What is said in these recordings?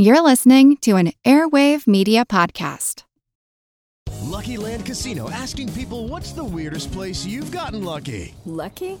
You're listening to an Airwave Media Podcast. Lucky Land Casino asking people what's the weirdest place you've gotten lucky? Lucky?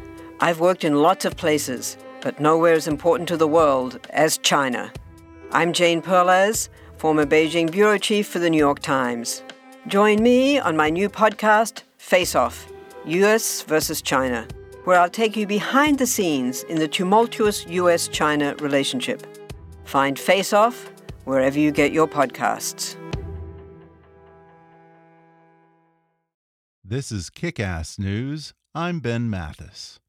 I've worked in lots of places, but nowhere as important to the world as China. I'm Jane Perlez, former Beijing bureau chief for the New York Times. Join me on my new podcast, Face Off US versus China, where I'll take you behind the scenes in the tumultuous US China relationship. Find Face Off wherever you get your podcasts. This is Kick Ass News. I'm Ben Mathis.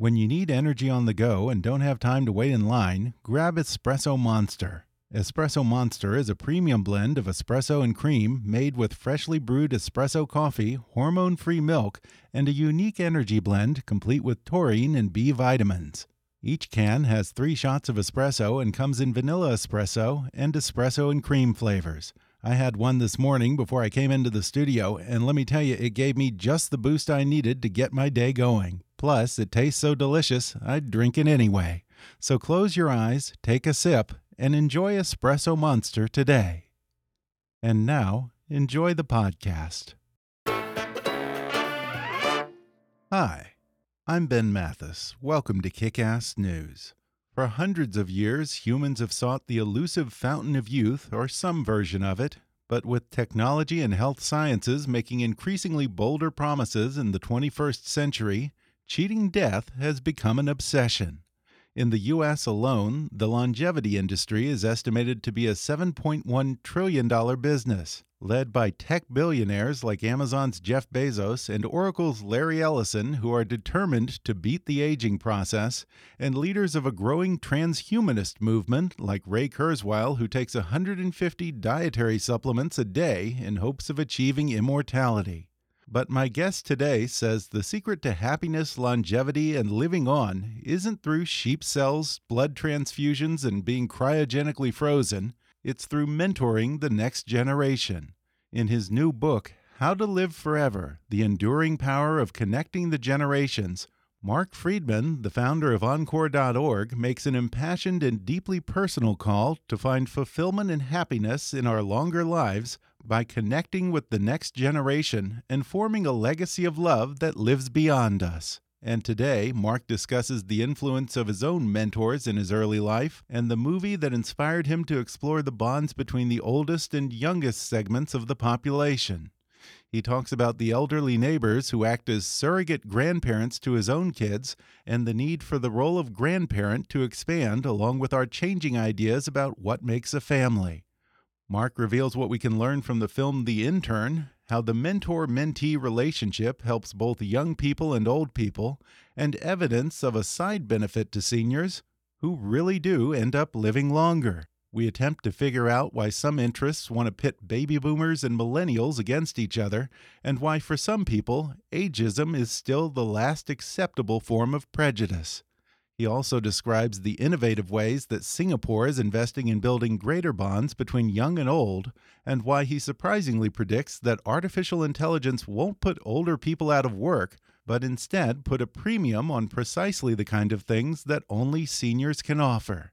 When you need energy on the go and don't have time to wait in line, grab Espresso Monster. Espresso Monster is a premium blend of espresso and cream made with freshly brewed espresso coffee, hormone free milk, and a unique energy blend complete with taurine and B vitamins. Each can has three shots of espresso and comes in vanilla espresso and espresso and cream flavors. I had one this morning before I came into the studio, and let me tell you, it gave me just the boost I needed to get my day going. Plus, it tastes so delicious, I'd drink it anyway. So close your eyes, take a sip, and enjoy Espresso Monster today. And now, enjoy the podcast. Hi. I'm Ben Mathis. Welcome to Kick Ass News. For hundreds of years, humans have sought the elusive fountain of youth, or some version of it. But with technology and health sciences making increasingly bolder promises in the 21st century, cheating death has become an obsession. In the U.S. alone, the longevity industry is estimated to be a $7.1 trillion business led by tech billionaires like Amazon's Jeff Bezos and Oracle's Larry Ellison, who are determined to beat the aging process, and leaders of a growing transhumanist movement like Ray Kurzweil, who takes 150 dietary supplements a day in hopes of achieving immortality. But my guest today says the secret to happiness, longevity, and living on isn't through sheep cells, blood transfusions, and being cryogenically frozen. It's through mentoring the next generation. In his new book, How to Live Forever The Enduring Power of Connecting the Generations, Marc Freedman, the founder of Encore.org, makes an impassioned and deeply personal call to find fulfillment and happiness in our longer lives by connecting with the next generation and forming a legacy of love that lives beyond us. And today, Marc discusses the influence of his own mentors in his early life and the movie that inspired him to explore the bonds between the oldest and youngest segments of the population. He talks about the elderly neighbors who act as surrogate grandparents to his own kids and the need for the role of grandparent to expand along with our changing ideas about what makes a family. Marc reveals what we can learn from the film The Intern how the mentor mentee relationship helps both young people and old people, and evidence of a side benefit to seniors who really do end up living longer. We attempt to figure out why some interests want to pit baby boomers and millennials against each other, and why, for some people, ageism is still the last acceptable form of prejudice. He also describes the innovative ways that Singapore is investing in building greater bonds between young and old, and why he surprisingly predicts that artificial intelligence won't put older people out of work, but instead put a premium on precisely the kind of things that only seniors can offer.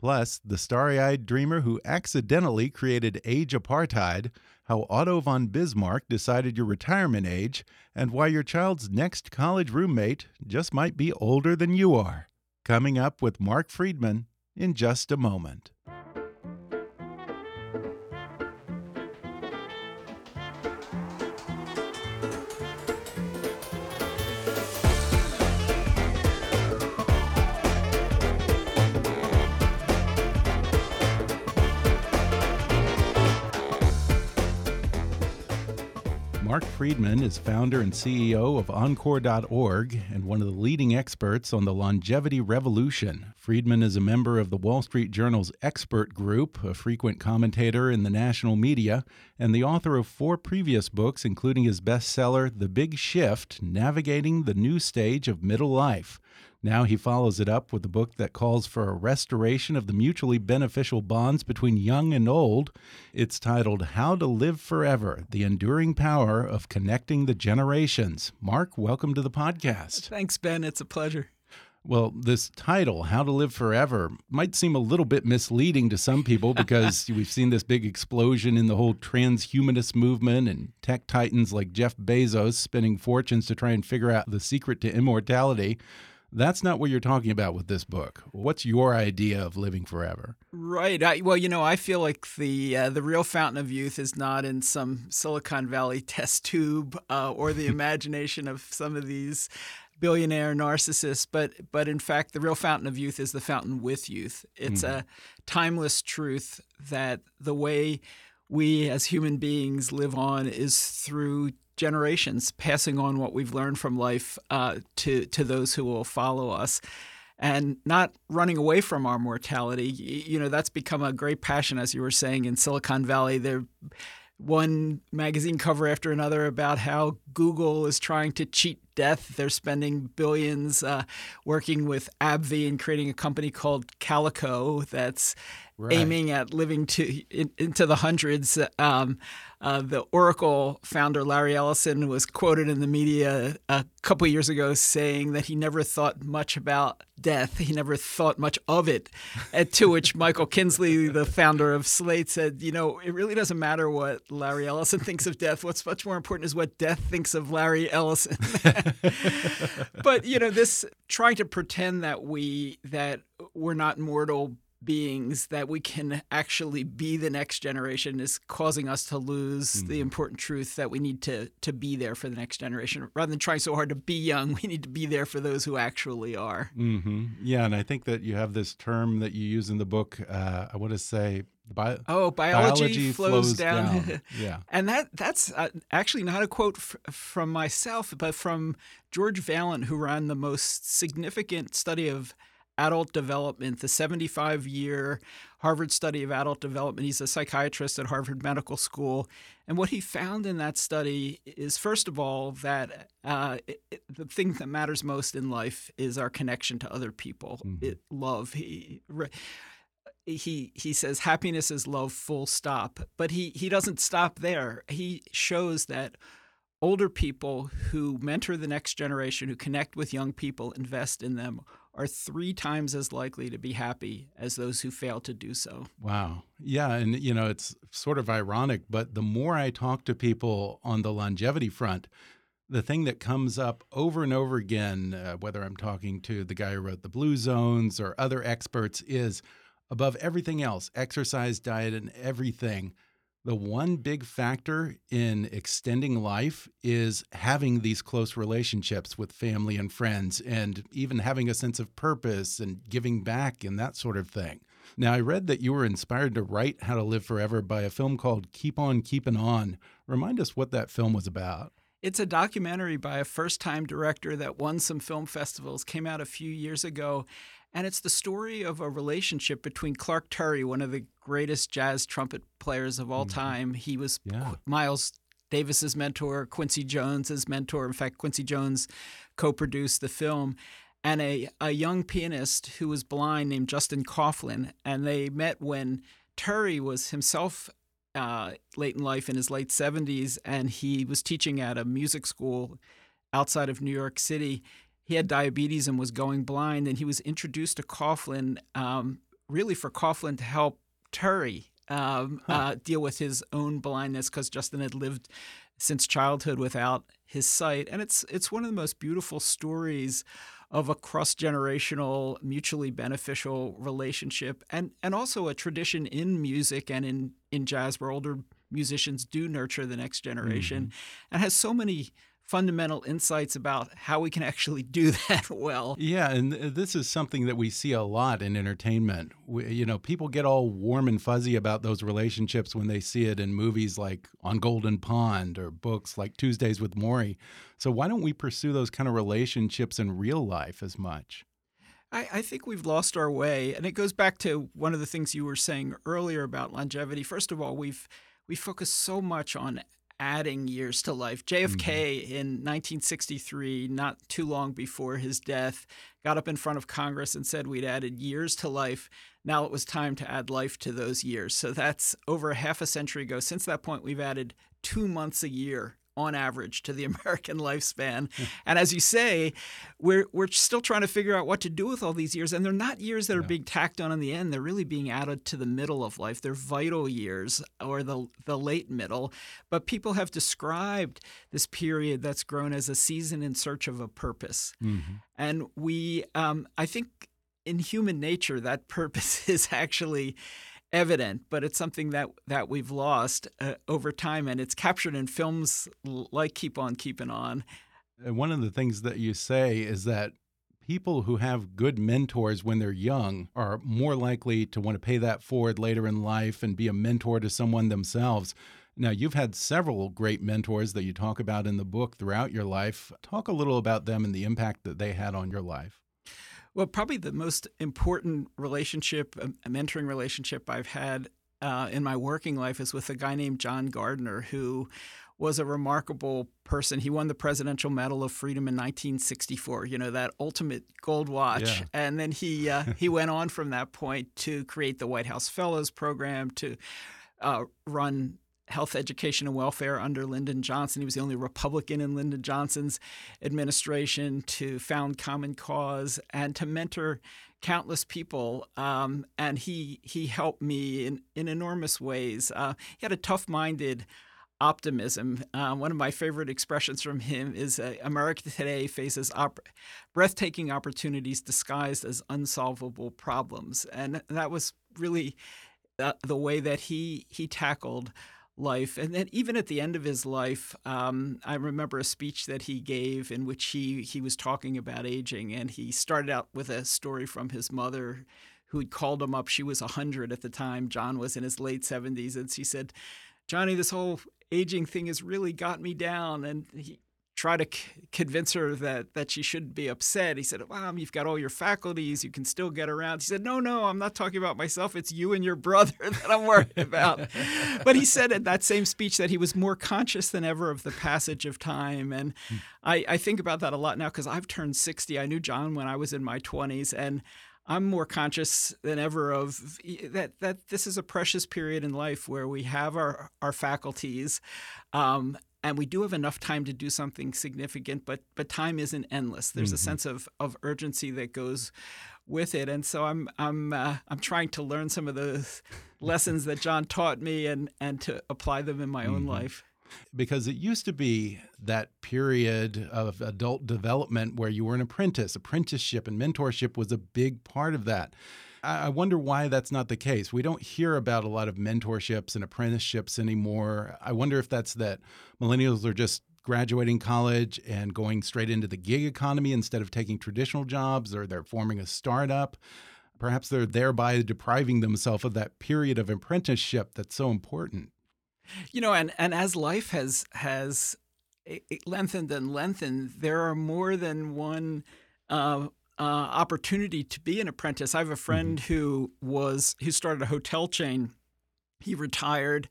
Plus, the starry eyed dreamer who accidentally created age apartheid, how Otto von Bismarck decided your retirement age, and why your child's next college roommate just might be older than you are coming up with Marc Freedman in just a moment. Marc Freedman is founder and CEO of Encore.org and one of the leading experts on the longevity revolution. Freedman is a member of the Wall Street Journal's expert group, a frequent commentator in the national media, and the author of four previous books, including his bestseller, The Big Shift Navigating the New Stage of Middle Life. Now he follows it up with a book that calls for a restoration of the mutually beneficial bonds between young and old. It's titled How to Live Forever The Enduring Power of Connecting the Generations. Marc, welcome to the podcast. Thanks, Ben. It's a pleasure. Well, this title, How to Live Forever, might seem a little bit misleading to some people because we've seen this big explosion in the whole transhumanist movement and tech titans like Jeff Bezos spending fortunes to try and figure out the secret to immortality. That's not what you're talking about with this book. What's your idea of living forever? Right. I, well, you know, I feel like the uh, the real fountain of youth is not in some Silicon Valley test tube uh, or the imagination of some of these billionaire narcissists, but but in fact, the real fountain of youth is the fountain with youth. It's mm-hmm. a timeless truth that the way we as human beings live on is through generations, passing on what we've learned from life uh, to to those who will follow us, and not running away from our mortality. You know, that's become a great passion, as you were saying in Silicon Valley. There one magazine cover after another about how Google is trying to cheat death. They're spending billions uh, working with AbbVie and creating a company called Calico that's right. aiming at living to in, into the hundreds. Um, uh, the Oracle founder Larry Ellison was quoted in the media a couple years ago saying that he never thought much about death. He never thought much of it. To which Michael Kinsley, the founder of Slate, said, "You know, it really doesn't matter what Larry Ellison thinks of death. What's much more important is what death thinks of Larry Ellison." but you know, this trying to pretend that we that we're not mortal beings that we can actually be the next generation is causing us to lose mm-hmm. the important truth that we need to to be there for the next generation rather than trying so hard to be young we need to be there for those who actually are mm-hmm. yeah and i think that you have this term that you use in the book uh, i want to say Bi oh, biology, biology flows, flows, down. down. yeah, and that that's uh, actually not a quote from myself, but from George Vaillant, who ran the most significant study of adult development, the 75 year Harvard study of adult development. He's a psychiatrist at Harvard Medical School. And what he found in that study is, first of all, that uh, it, it, the thing that matters most in life is our connection to other people, mm-hmm. it, love. He, he he says happiness is love full stop but he he doesn't stop there he shows that older people who mentor the next generation who connect with young people invest in them are three times as likely to be happy as those who fail to do so. Wow. Yeah. And, you know, it's sort of ironic, but the more I talk to people on the longevity front, the thing that comes up over and over again, uh, whether I'm talking to the guy who wrote the Blue Zones or other experts, is above everything else exercise, diet, and everything the one big factor in extending life is having these close relationships with family and friends and even having a sense of purpose and giving back and that sort of thing. Now, I read that you were inspired to write How to Live Forever by a film called Keep On Keeping On. Remind us what that film was about. It's a documentary by a first time director that won some film festivals, came out a few years ago. And it's the story of a relationship between Clark Terry, one of the greatest jazz trumpet players of all mm-hmm. time. He was yeah. Miles Davis's mentor, Quincy Jones's mentor. In fact, Quincy Jones co-produced the film, and a, a young pianist who was blind named Justin Kauflin. And they met when Terry was himself uh, late in life in his late 70s, and he was teaching at a music school outside of New York City he had diabetes and was going blind, and he was introduced to Kauflin um, really for Kauflin to help Terry um, huh. uh, deal with his own blindness because Justin had lived since childhood without his sight, and it's it's one of the most beautiful stories of a cross generational, mutually beneficial relationship, and and also a tradition in music and in in jazz where older musicians do nurture the next generation, mm-hmm. and has so many fundamental insights about how we can actually do that well. Yeah, and this is something that we see a lot in entertainment. We, you know, people get all warm and fuzzy about those relationships when they see it in movies like On Golden Pond or books like Tuesdays with Morrie. So why don't we pursue those kind of relationships in real life as much? I, I, think we've lost our way, and it goes back to one of the things you were saying earlier about longevity. First of all, we've we focus so much on adding years to life. JFK mm-hmm. in 1963, not too long before his death, got up in front of Congress and said we'd added years to life. Now it was time to add life to those years. So that's over a half a century ago. Since that point, we've added two months a year on average to the American lifespan. and as you say, we're we're still trying to figure out what to do with all these years. And they're not years that are being tacked on in the end. They're really being added to the middle of life. They're vital years or the the late middle. But people have described this period that's grown as a season in search of a purpose. Mm-hmm. And we, um, I think, in human nature, that purpose is actually evident, but it's something that that we've lost uh, over time, and it's captured in films like Keep On Keeping On. And one of the things that you say is that people who have good mentors when they're young are more likely to want to pay that forward later in life and be a mentor to someone themselves. Now, you've had several great mentors that you talk about in the book throughout your life. Talk a little about them and the impact that they had on your life. Well, probably the most important relationship, a mentoring relationship I've had uh, in my working life is with a guy named John Gardner, who was a remarkable person. He won the Presidential Medal of Freedom in 1964. You know that ultimate gold watch, yeah. and then he uh, he went on from that point to create the White House Fellows Program to uh, run health, education, and welfare under Lyndon Johnson. He was the only Republican in Lyndon Johnson's administration to found Common Cause and to mentor countless people. Um, and he he helped me in, in enormous ways. Uh, he had a tough minded optimism. Uh, one of my favorite expressions from him is uh, America today faces op- breathtaking opportunities disguised as unsolvable problems. And that was really uh, the way that he he tackled life. And then even at the end of his life, um, I remember a speech that he gave in which he he was talking about aging, and he started out with a story from his mother, who had called him up. She was hundred at the time. John was in his late seventies, and she said, "Johnny, this whole aging thing has really got me down." And he try to c- convince her that that she shouldn't be upset. He said, "Mom, you've got all your faculties. You can still get around." She said, "No, no, I'm not talking about myself. It's you and your brother that I'm worried about." but he said in that same speech that he was more conscious than ever of the passage of time, and I, I think about that a lot now because I've turned 60. I knew John when I was in my 20s, and I'm more conscious than ever of that that this is a precious period in life where we have our our faculties, um, and we do have enough time to do something significant, but but time isn't endless. There's mm-hmm. a sense of of urgency that goes with it, and so I'm I'm uh, I'm trying to learn some of the lessons that John taught me and and to apply them in my mm-hmm. own life. Because it used to be that period of adult development where you were an apprentice. Apprenticeship and mentorship was a big part of that. I wonder why that's not the case. We don't hear about a lot of mentorships and apprenticeships anymore. I wonder if that's that millennials are just graduating college and going straight into the gig economy instead of taking traditional jobs, or they're forming a startup. Perhaps they're thereby depriving themselves of that period of apprenticeship that's so important. You know, and, and as life has has lengthened and lengthened, there are more than one uh, uh, opportunity to be an apprentice. I have a friend mm-hmm. who was who started a hotel chain. He retired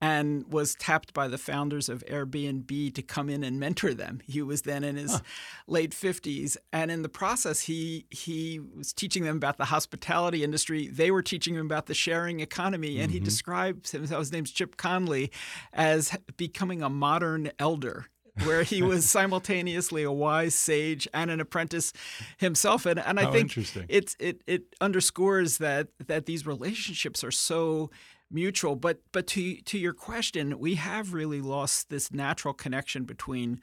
and was tapped by the founders of Airbnb to come in and mentor them. He was then in his huh. late 50s and in the process he he was teaching them about the hospitality industry. They were teaching him about the sharing economy and mm-hmm. he describes himself his name's Chip Conley as becoming a modern elder where he was simultaneously a wise sage and an apprentice himself. And, and I How think it, it, it underscores that, that these relationships are so mutual. But, but to, to your question, we have really lost this natural connection between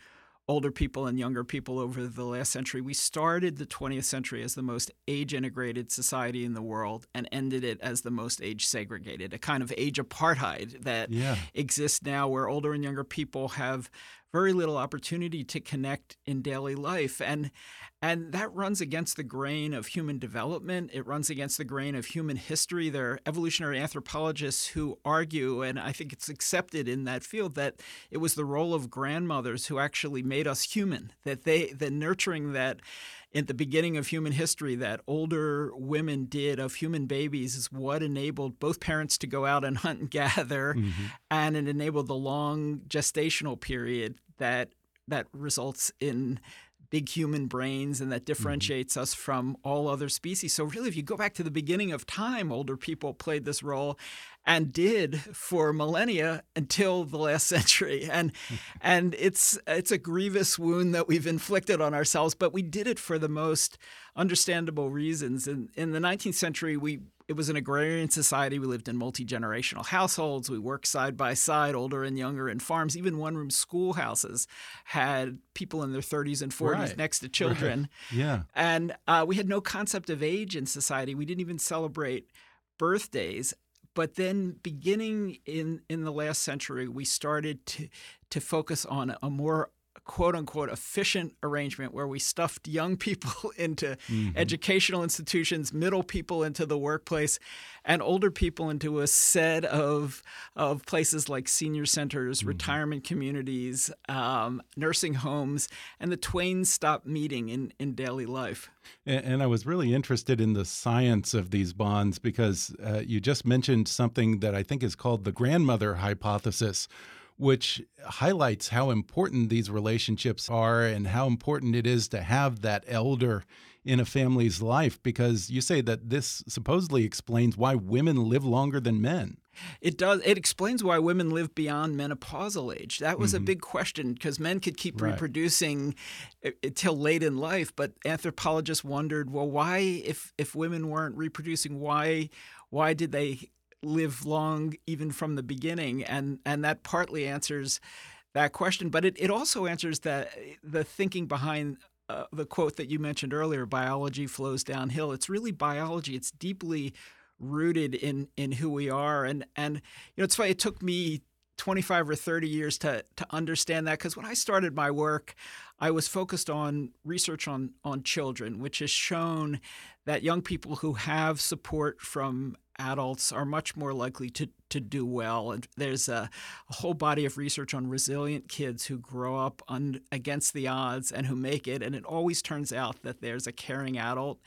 older people and younger people over the last century. We started the 20th century as the most age integrated society in the world and ended it as the most age segregated, a kind of age apartheid that yeah. exists now where older and younger people have very little opportunity to connect in daily life and and that runs against the grain of human development it runs against the grain of human history there are evolutionary anthropologists who argue and i think it's accepted in that field that it was the role of grandmothers who actually made us human that they the nurturing that at the beginning of human history that older women did of human babies is what enabled both parents to go out and hunt and gather mm-hmm. and it enabled the long gestational period that that results in big human brains and that mm-hmm. differentiates mm-hmm. us from all other species. So really if you go back to the beginning of time older people played this role and did for millennia until the last century. And and it's it's a grievous wound that we've inflicted on ourselves, but we did it for the most understandable reasons. And in the 19th century, we it was an agrarian society. We lived in multi generational households. We worked side by side, older and younger, in farms. Even one room schoolhouses had people in their 30s and 40s right. next to children. Right. Yeah. And uh, we had no concept of age in society. We didn't even celebrate birthdays. But then, beginning in, in the last century, we started to, to focus on a more quote unquote efficient arrangement where we stuffed young people into mm-hmm. educational institutions, middle people into the workplace, and older people into a set of, of places like senior centers, mm-hmm. retirement communities, um, nursing homes, and the twain stopped meeting in, in daily life. And, and, I was really interested in the science of these bonds because uh, you just mentioned something that I think is called the grandmother hypothesis which highlights how important these relationships are and how important it is to have that elder in a family's life because you say that this supposedly explains why women live longer than men. It does. It explains why women live beyond menopausal age. That was mm -hmm. a mm-hmm. big question because men could keep right. reproducing until late in life, but anthropologists wondered, well, why, if if women weren't reproducing, why why did they live long even from the beginning and and that partly answers that question but it, it also answers that the thinking behind uh, the quote that you mentioned earlier biology flows downhill. It's really biology. It's deeply rooted in in who we are and and you know it's funny it took me 25 or 30 years to to understand that because when I started my work I was focused on research on on children which has shown that young people who have support from adults are much more likely to, to do well. And there's a, a whole body of research on resilient kids who grow up against the odds and who make it. And it always turns out that there's a caring adult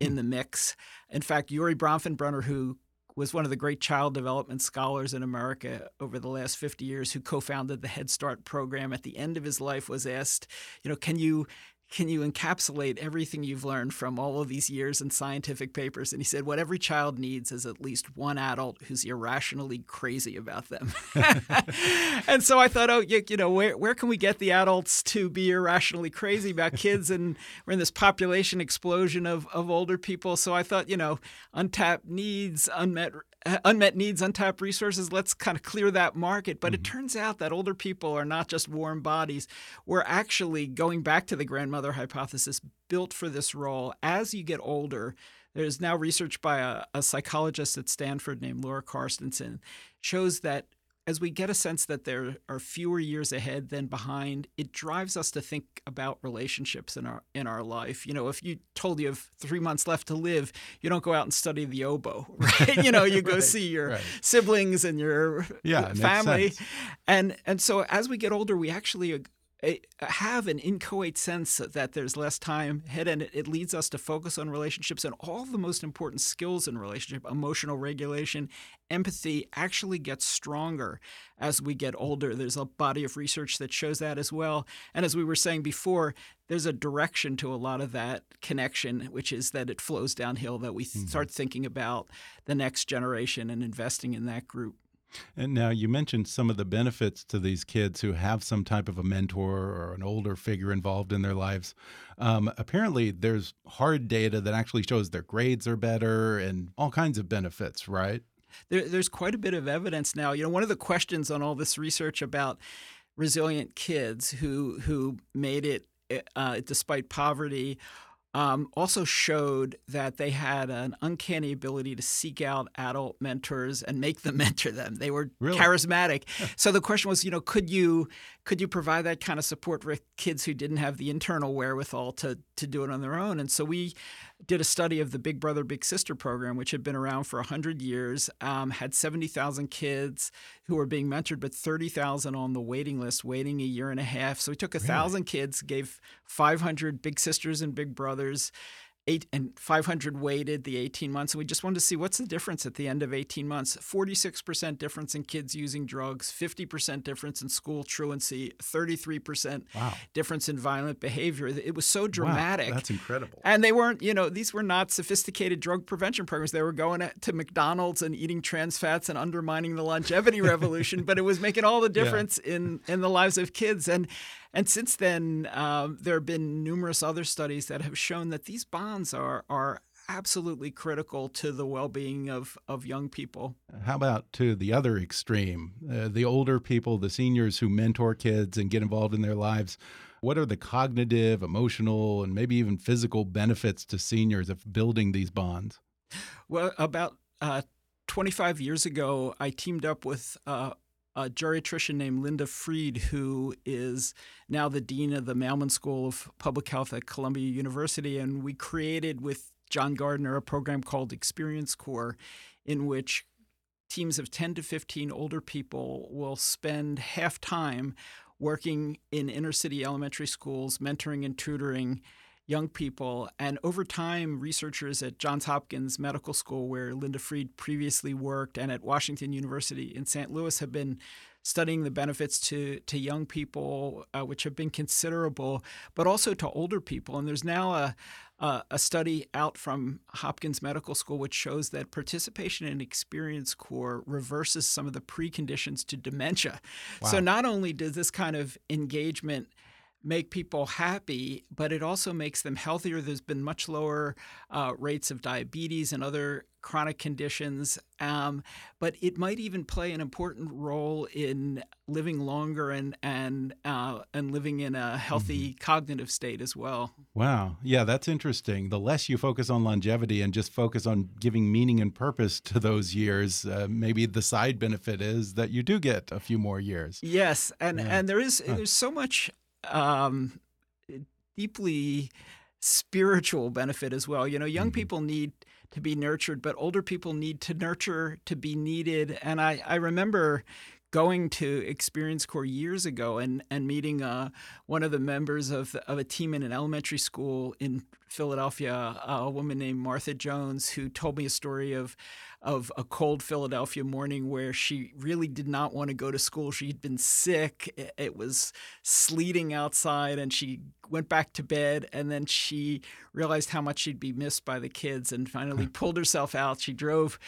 in the mix. In fact, Urie Bronfenbrenner, who was one of the great child development scholars in America over the last 50 years who co-founded the Head Start program at the end of his life was asked, you know, can you can you encapsulate everything you've learned from all of these years in scientific papers? And he said, what every child needs is at least one adult who's irrationally crazy about them. and so I thought, oh, you, you, know, where, where can we get the adults to be irrationally crazy about kids? And we're in this population explosion of, of older people. So I thought, you know, untapped needs, unmet unmet needs, untapped resources. Let's kind of clear that market. But mm-hmm. it turns out that older people are not just warm bodies. We're actually going back to the grandmother hypothesis, built for this role. As you get older, there's now research by a, a psychologist at Stanford named Laura Carstensen shows that as we get a sense that there are fewer years ahead than behind, it drives us to think about relationships in our in our life. You know, if you told you have three months left to live, you don't go out and study the oboe, right? you know, you go right, see your right. siblings and your yeah, family, and and so as we get older, we actually have an inchoate sense that there's less time ahead and it leads us to focus on relationships and all the most important skills in relationship emotional regulation empathy actually gets stronger as we get older. There's a body of research that shows that as well. And as we were saying before there's a direction to a lot of that connection which is that it flows downhill that we mm-hmm. start thinking about the next generation and investing in that group and now you mentioned some of the benefits to these kids who have some type of a mentor or an older figure involved in their lives. Um, apparently, there's hard data that actually shows their grades are better and all kinds of benefits, right? There, there's quite a bit of evidence now. You know, one of the questions on all this research about resilient kids who who made it uh, despite poverty um, also showed that they had an uncanny ability to seek out adult mentors and make them mentor them. They were Really? charismatic. so the question was, you know, could you could you provide that kind of support for kids who didn't have the internal wherewithal to to do it on their own? And so we did a study of the Big Brother Big Sister program, which had been around for hundred years, um, had seventy thousand kids who were being mentored, but thirty thousand on the waiting list, waiting a year and a half. So we took a thousand kids, gave five hundred big sisters and big brothers eight and 500 waited the 18 months and we just wanted to see what's the difference at the end of 18 months 46% difference in kids using drugs 50% difference in school truancy 33% Wow. difference in violent behavior it was so dramatic Wow, that's incredible. and they weren't, you know, these were not sophisticated drug prevention programs. They were going to McDonald's and eating trans fats and undermining the longevity revolution, but it was making all the difference in, in the lives of kids. And and since then, um, there have been numerous other studies that have shown that these bonds are are absolutely critical to the well-being of, of young people. How about to the other extreme? Uh, the older people, the seniors who mentor kids and get involved in their lives. What are the cognitive, emotional, and maybe even physical benefits to seniors of building these bonds? Well, about uh, 25 years ago, I teamed up with uh, a geriatrician named Linda Fried, who is now the dean of the Mailman School of Public Health at Columbia University. And we created with John Gardner a program called Experience Corps, in which teams of 10 to 15 older people will spend half time working in inner city elementary schools, mentoring and tutoring young people. And over time, researchers at Johns Hopkins Medical School, where Linda Fried previously worked, and at Washington University in St. Louis have been studying the benefits to, to young people, uh, which have been considerable, but also to older people. And there's now a, a, a study out from Hopkins Medical School which shows that participation in Experience Corps reverses some of the preconditions to dementia. So not only does this kind of engagement make people happy, but it also makes them healthier. There's been much lower uh, rates of diabetes and other chronic conditions, um, but it might even play an important role in living longer and and uh, and living in a healthy cognitive state as well. Wow. Yeah, that's interesting. The less you focus on longevity and just focus on giving meaning and purpose to those years, uh, maybe the side benefit is that you do get a few more years. Yes, and Yeah. and there is there's so much um, deeply spiritual benefit as well. You know, young people need to be nurtured, but older people need to nurture to be needed. And I I remember going to Experience Corps years ago and and meeting uh, one of the members of the, of a team in an elementary school in Philadelphia, a woman named Martha Jones, who told me a story of of a cold Philadelphia morning where she really did not want to go to school. She'd been sick. It- was sleeting outside, and she went back to bed. And then she realized how much she'd be missed by the kids, and finally pulled herself out. She drove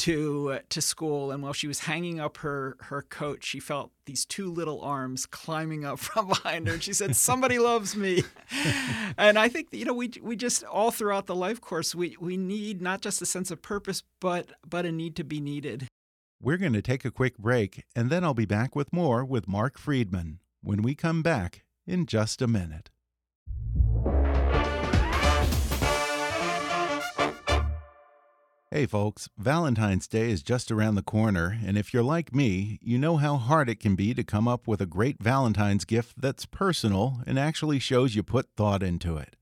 to uh, to school, and while she was hanging up her her coat, she felt these two little arms climbing up from behind her, and she said, "Somebody loves me." and I think you know we we just all throughout the life course we we need not just a sense of purpose, but but a need to be needed. We're going to take a quick break, and then I'll be back with more with Marc Freedman when we come back in just a minute. Hey folks, Valentine's Day is just around the corner, and if you're like me, you know how hard it can be to come up with a great Valentine's gift that's personal and actually shows you put thought into it.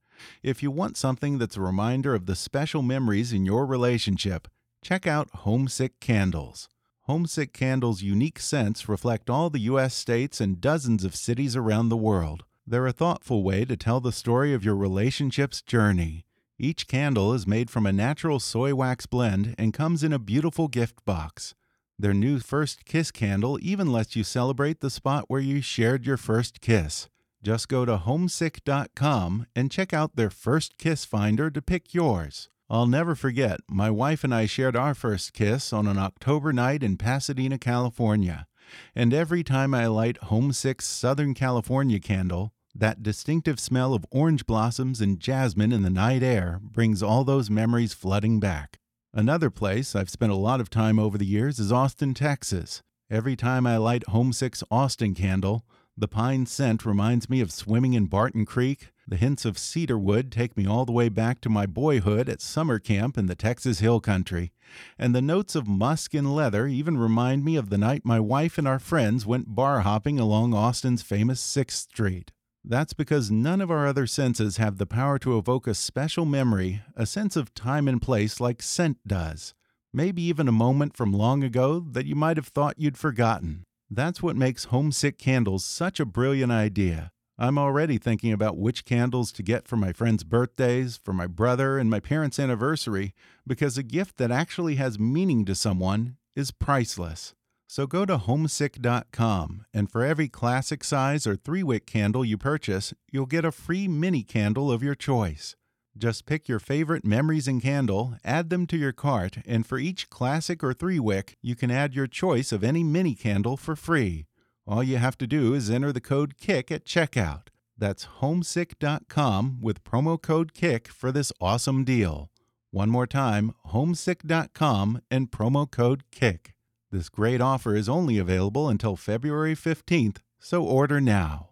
If you want something that's a reminder of the special memories in your relationship, check out Homesick Candles. Homesick Candles' unique scents reflect all the U.S. states and dozens of cities around the world. They're a thoughtful way to tell the story of your relationship's journey. Each candle is made from a natural soy wax blend and comes in a beautiful gift box. Their new First Kiss candle even lets you celebrate the spot where you shared your first kiss. Just go to homesick.com and check out their First Kiss Finder to pick yours. I'll never forget, my wife and I shared our first kiss on an October night in Pasadena, California. And every time I light Homesick's Southern California candle, that distinctive smell of orange blossoms and jasmine in the night air brings all those memories flooding back. Another place I've spent a lot of time over the years is Austin, Texas. Every time I light Homesick's Austin candle, the pine scent reminds me of swimming in Barton Creek, The hints of cedar wood take me all the way back to my boyhood at summer camp in the Texas Hill Country. And the notes of musk and leather even remind me of the night my wife and our friends went bar hopping along Austin's famous 6th Street. That's because none of our other senses have the power to evoke a special memory, a sense of time and place like scent does. Maybe even a moment from long ago that you might have thought you'd forgotten. That's what makes homesick candles such a brilliant idea. I'm already thinking about which candles to get for my friends' birthdays, for my brother, and my parents' anniversary, because a gift that actually has meaning to someone is priceless. So go to homesick.com, and for every classic size or three wick candle you purchase, you'll get a free mini candle of your choice. Just pick your favorite memories and candle, add them to your cart, and for each classic or three wick, you can add your choice of any mini candle for free. All you have to do is enter the code KICK at checkout. That's homesick.com with promo code KICK for this awesome deal. One more time, homesick.com and promo code KICK. This great offer is only available until February 15th, so order now.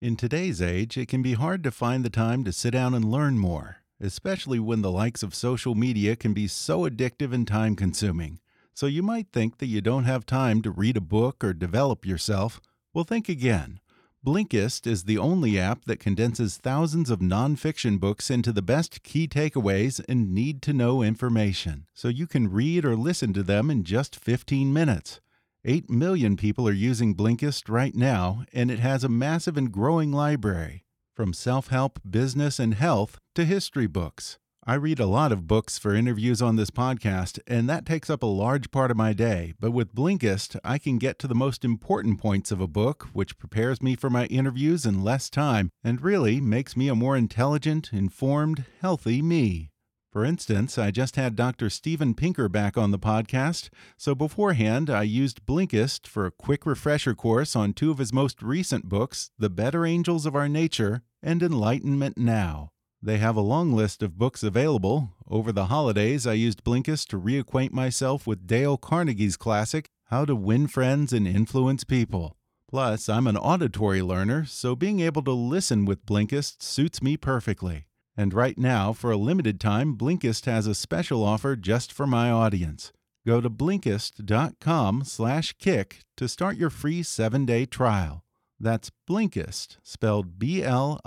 In today's age, it can be hard to find the time to sit down and learn more, especially when the likes of social media can be so addictive and time consuming. So you might think that you don't have time to read a book or develop yourself. Well, think again. Blinkist is the only app that condenses thousands of nonfiction books into the best key takeaways and need to know information, so you can read or listen to them in just 15 minutes. 8 million people are using Blinkist right now, and it has a massive and growing library, from self help, business, and health to history books. I read a lot of books for interviews on this podcast, and that takes up a large part of my day. But with Blinkist, I can get to the most important points of a book, which prepares me for my interviews in less time and really makes me a more intelligent, informed, healthy me. For instance, I just had Dr. Steven Pinker back on the podcast, so beforehand I used Blinkist for a quick refresher course on two of his most recent books, The Better Angels of Our Nature and Enlightenment Now. They have a long list of books available. Over the holidays, I used Blinkist to reacquaint myself with Dale Carnegie's classic, How to Win Friends and Influence People. Plus, I'm an auditory learner, so being able to listen with Blinkist suits me perfectly. And right now, for a limited time, Blinkist has a special offer just for my audience. Go to Blinkist.com/kick to start your free 7-day trial. That's Blinkist, spelled B-L-I-N-K-I-S-T.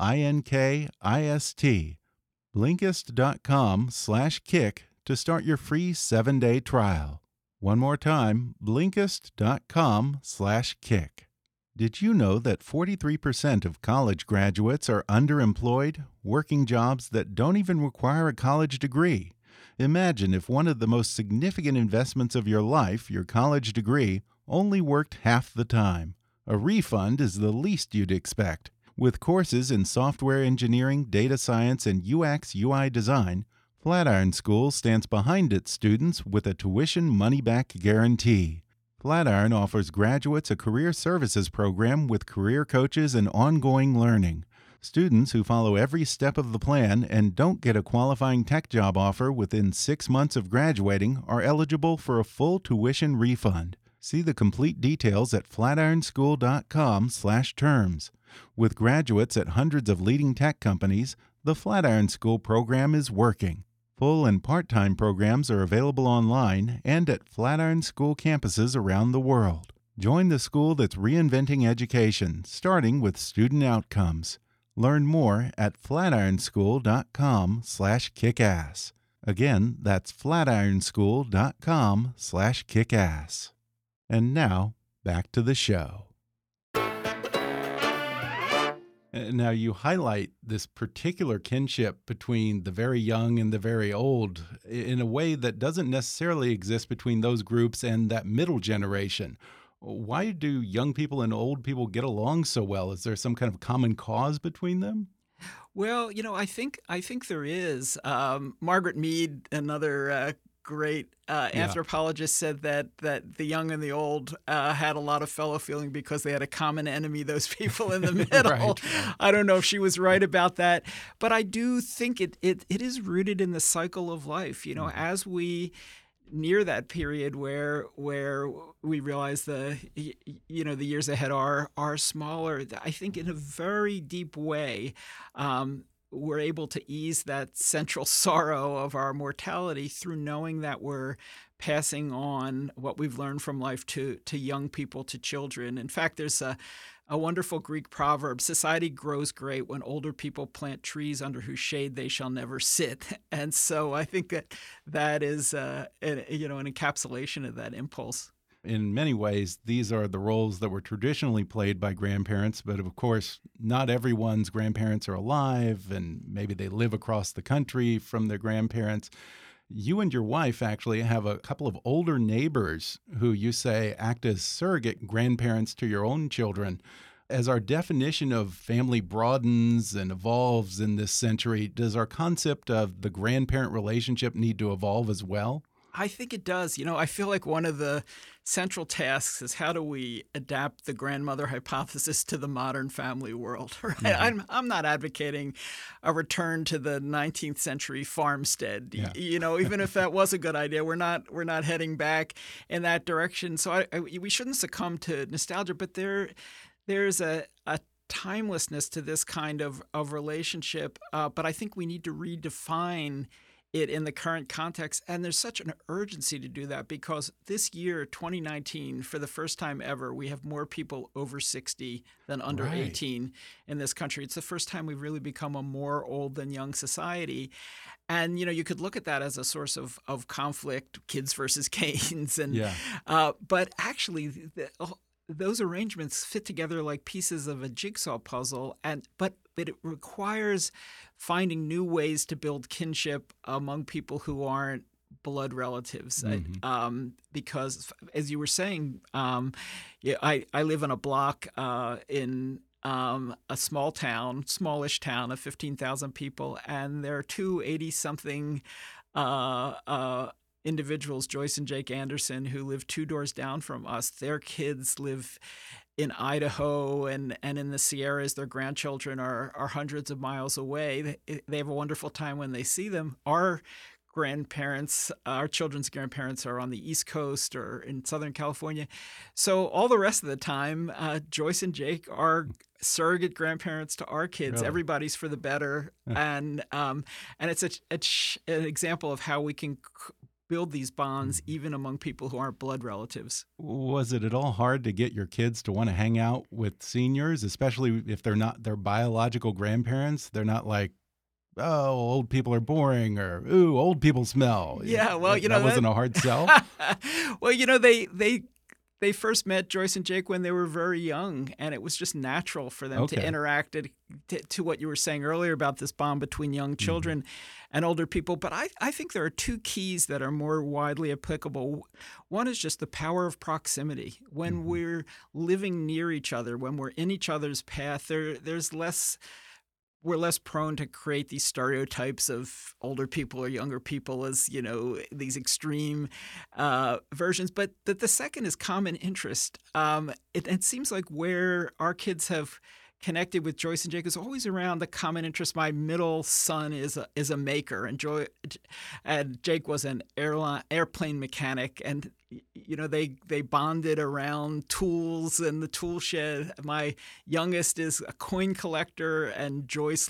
Blinkist.com slash kick to start your free seven-day trial. One more time, Blinkist.com slash kick. Did you know that 43% of college graduates are underemployed, working jobs that don't even require a college degree? Imagine if one of the most significant investments of your life, your college degree, only worked half the time. A refund is the least you'd expect. With courses in software engineering, data science, and UX UI design, Flatiron School stands behind its students with a tuition money back guarantee. Flatiron offers graduates a career services program with career coaches and ongoing learning. Students who follow every step of the plan and don't get a qualifying tech job offer within six months of graduating are eligible for a full tuition refund. See the complete details at flatironschool.com/terms. With graduates at hundreds of leading tech companies, the Flatiron School program is working. Full and part-time programs are available online and at Flatiron School campuses around the world. Join the school that's reinventing education, starting with student outcomes. Learn more at flatironschool.com/kickass. Again, that's flatironschool.com/kickass. And now, back to the show. Now, you highlight this particular kinship between the very young and the very old in a way that doesn't necessarily exist between those groups and that middle generation. Why do young people and old people get along so well? Is there some kind of common cause between them? Well, you know, I think I think there is. Um, Margaret Mead, another uh, great uh, Yeah. anthropologist said that that the young and the old uh, had a lot of fellow feeling because they had a common enemy. Those people in the middle. Right. I don't know if she was right about that, but I do think it it, it is rooted in the cycle of life. You know, Mm-hmm. as we near that period where where we realize the you know the years ahead are are smaller. I think in a very deep way. Um, we're able to ease that central sorrow of our mortality through knowing that we're passing on what we've learned from life to to young people to children. In fact, there's a a wonderful Greek proverb society grows great when older people plant trees under whose shade they shall never sit. And so I think that that is, uh, you know, an encapsulation of that impulse. In many ways, these are the roles that were traditionally played by grandparents, but of course, not everyone's grandparents are alive, and maybe they live across the country from their grandparents. You and your wife actually have a couple of older neighbors who you say act as surrogate grandparents to your own children. As our definition of family broadens and evolves in this century, does our concept of the grandparent relationship need to evolve as well? I think it does. You know, I feel like one of the central tasks is how do we adapt the grandmother hypothesis to the modern family world? Right? Mm-hmm. I'm I'm not advocating a return to the 19th century farmstead. Yeah. You know, even if that was a good idea, we're not we're not heading back in that direction. So I, I, we shouldn't succumb to nostalgia, but there there's a, a timelessness to this kind of of relationship. Uh, but I think we need to redefine it in the current context. And there's such an urgency to do that because this year, 2019, for the first time ever, we have more people over 60 than under right. 18 in this country. It's the first time we've really become a more old than young society. And you know, you could look at that as a source of, of conflict, kids versus canes, and yeah. uh, but actually, the, those arrangements fit together like pieces of a jigsaw puzzle and but but it requires finding new ways to build kinship among people who aren't blood relatives mm-hmm. um, because as you were saying um, yeah, I, I live in a block uh, in um, a small town, smallish town of 15,000 people, and there are two 80 something uh, uh, individuals, Joyce and Jake Anderson, who live two doors down from us. Their kids live in Idaho and, and in the Sierras. Their grandchildren are, are hundreds of miles away. They, they have a wonderful time when they see them. Our grandparents, our children's grandparents are on the East Coast or in Southern California. So all the rest of the time, uh, Joyce and Jake are surrogate grandparents to our kids. Really? Everybody's for the better, and um, and it's a, a, an example of how we can build these bonds even among people who aren't blood relatives. Was it at all hard to get your kids to want to hang out with seniors, especially if they're not their biological grandparents? They're not like, oh, old people are boring or ooh, old people smell. Yeah, well, you know that wasn't a hard sell. well, you know they they they first met Joyce and Jake when they were very young, and it was just natural for them okay. to interact to, to, what you were saying earlier about this bond between young mm-hmm. children mm-hmm. and older people. But I, I think there are two keys that are more widely applicable. One is just the power of proximity. When mm-hmm. we're living near each other, when we're in each other's path, there there's less we're less prone to create these stereotypes of older people or younger people as you know these extreme uh, versions but that the second is common interest. Um, it, it, seems like where our kids have connected with Joyce and Jake is always around the common interest. My middle son is a, is a maker, and Joy and Jake was an airline airplane mechanic, and you know they they bonded around tools and the tool shed. My youngest is a coin collector, and Joyce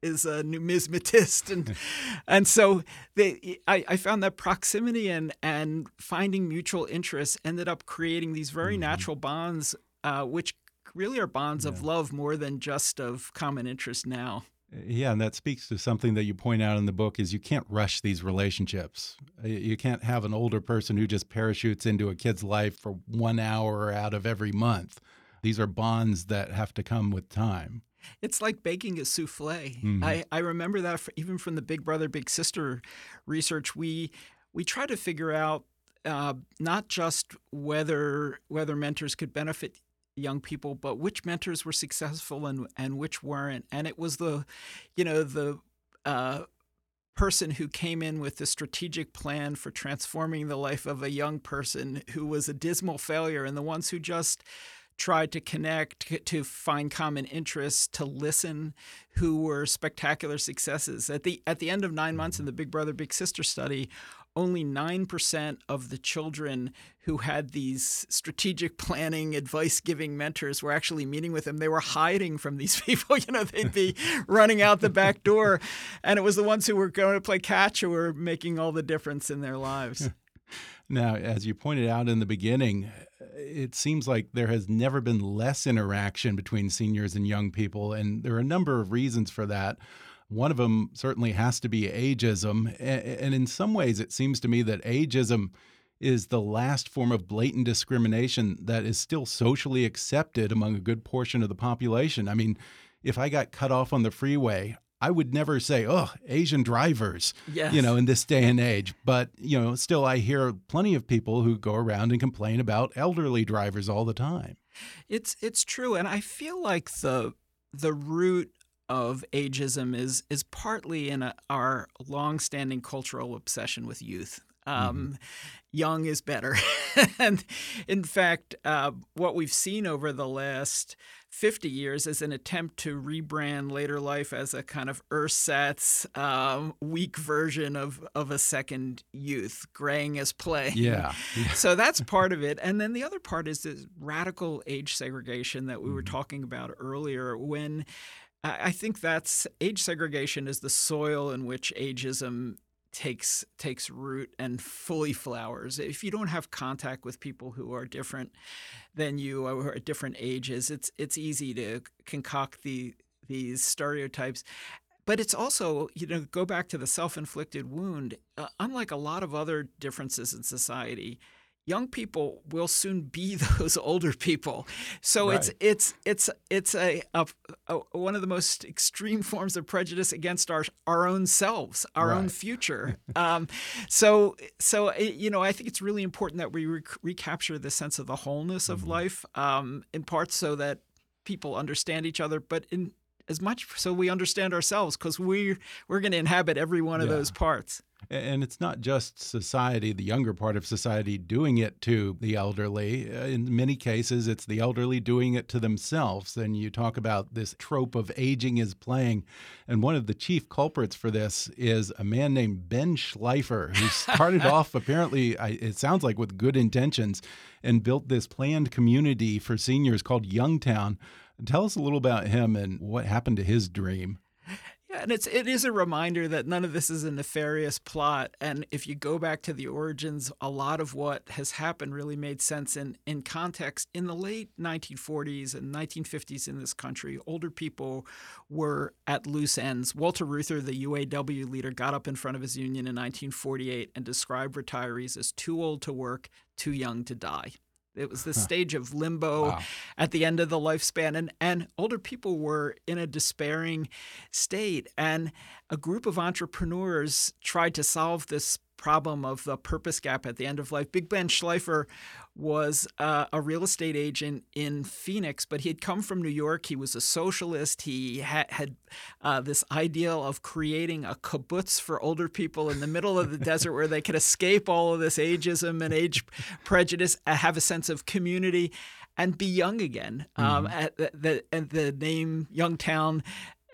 is a numismatist, and and so they I, I found that proximity and and finding mutual interests ended up creating these very mm-hmm. natural bonds, uh, which really are bonds yeah. of love more than just of common interest now. Yeah, and that speaks to something that you point out in the book is you can't rush these relationships. Uh, you can't have an older person who just parachutes into a kid's life for 1 hour out of every month. These are bonds that have to come with time. It's like baking a souffle. Mm -hmm. I, I remember that even from the Big Brother Big Sister research. We we try to figure out uh, not just whether whether mentors could benefit young people, but which mentors were successful and and which weren't. And it was the, you know, the uh, person who came in with the strategic plan for transforming the life of a young person who was a dismal failure, and the ones who just tried to connect, to find common interests, to listen, who were spectacular successes. At the at the end of nine months in the Big Brother Big Sister study, only 9% of the children who had these strategic planning, advice giving mentors were actually meeting with them. They were hiding from these people. You know, they'd be running out the back door. And it was the ones who were going to play catch who were making all the difference in their lives. Now, as you pointed out in the beginning, it seems like there has never been less interaction between seniors and young people. And there are a number of reasons for that. One of them certainly has to be ageism. And in some ways, it seems to me that ageism is the last form of blatant discrimination that is still socially accepted among a good portion of the population. I mean, if I got cut off on the freeway, I would never say, "Oh, Asian drivers," yes. you know, in this day and age. But you know, still, I hear plenty of people who go around and complain about elderly drivers all the time. It's it's true, and I feel like the the root of ageism is is partly in a, our longstanding cultural obsession with youth. Um, mm-hmm. Young is better, and in fact, uh, what we've seen over the last 50 years is an attempt to rebrand later life as a kind of ersatz um, weak version of, of a second youth, graying as play. Yeah. yeah. So that's part of it. And then the other part is this radical age segregation that we were mm-hmm. talking about earlier when I think that's age segregation is the soil in which ageism takes takes root and fully flowers. If you don't have contact with people who are different than you or at different ages, it's it's easy to concoct the these stereotypes. But it's also, you know, go back to the self-inflicted wound. Uh, unlike a lot of other differences in society, young people will soon be those older people. So right. it's it's it's it's a, a, a, one of the most extreme forms of prejudice against our our own selves, our right. own future. um, so so eh, you know, I think it's really important that we rec- recapture the sense of the wholeness of mm-hmm. life, um, in part so that people understand each other, but in as much so we understand ourselves because we're we're going to inhabit every one of those parts. And it's not just society, the younger part of society, doing it to the elderly. Uh, in many cases, it's the elderly doing it to themselves. And you talk about this trope of aging is playing. And one of the chief culprits for this is a man named Ben Schleifer, who started off apparently, it sounds like, with good intentions and built this planned community for seniors called Youngtown. Tell us a little about him and what happened to his dream. And it's it is a reminder that none of this is a nefarious plot. And if you go back to the origins, a lot of what has happened really made sense in in context. In the late 1940s and 1950s in this country, older people were at loose ends. Walter Reuther, the UAW leader, got up in front of his union in 1948 and described retirees as too old to work, too young to die. It was the huh. stage of limbo wow. at the end of the lifespan. And, and older people were in a despairing state. And a group of entrepreneurs tried to solve this problem of the purpose gap at the end of life. Big Ben Schleifer was uh, a real estate agent in Phoenix, but he had come from New York. He was a socialist. He ha- had uh, this ideal of creating a kibbutz for older people in the middle of the desert where they could escape all of this ageism and age prejudice, uh, have a sense of community. And be young again. Um, mm-hmm. at the, the, and the name Youngtown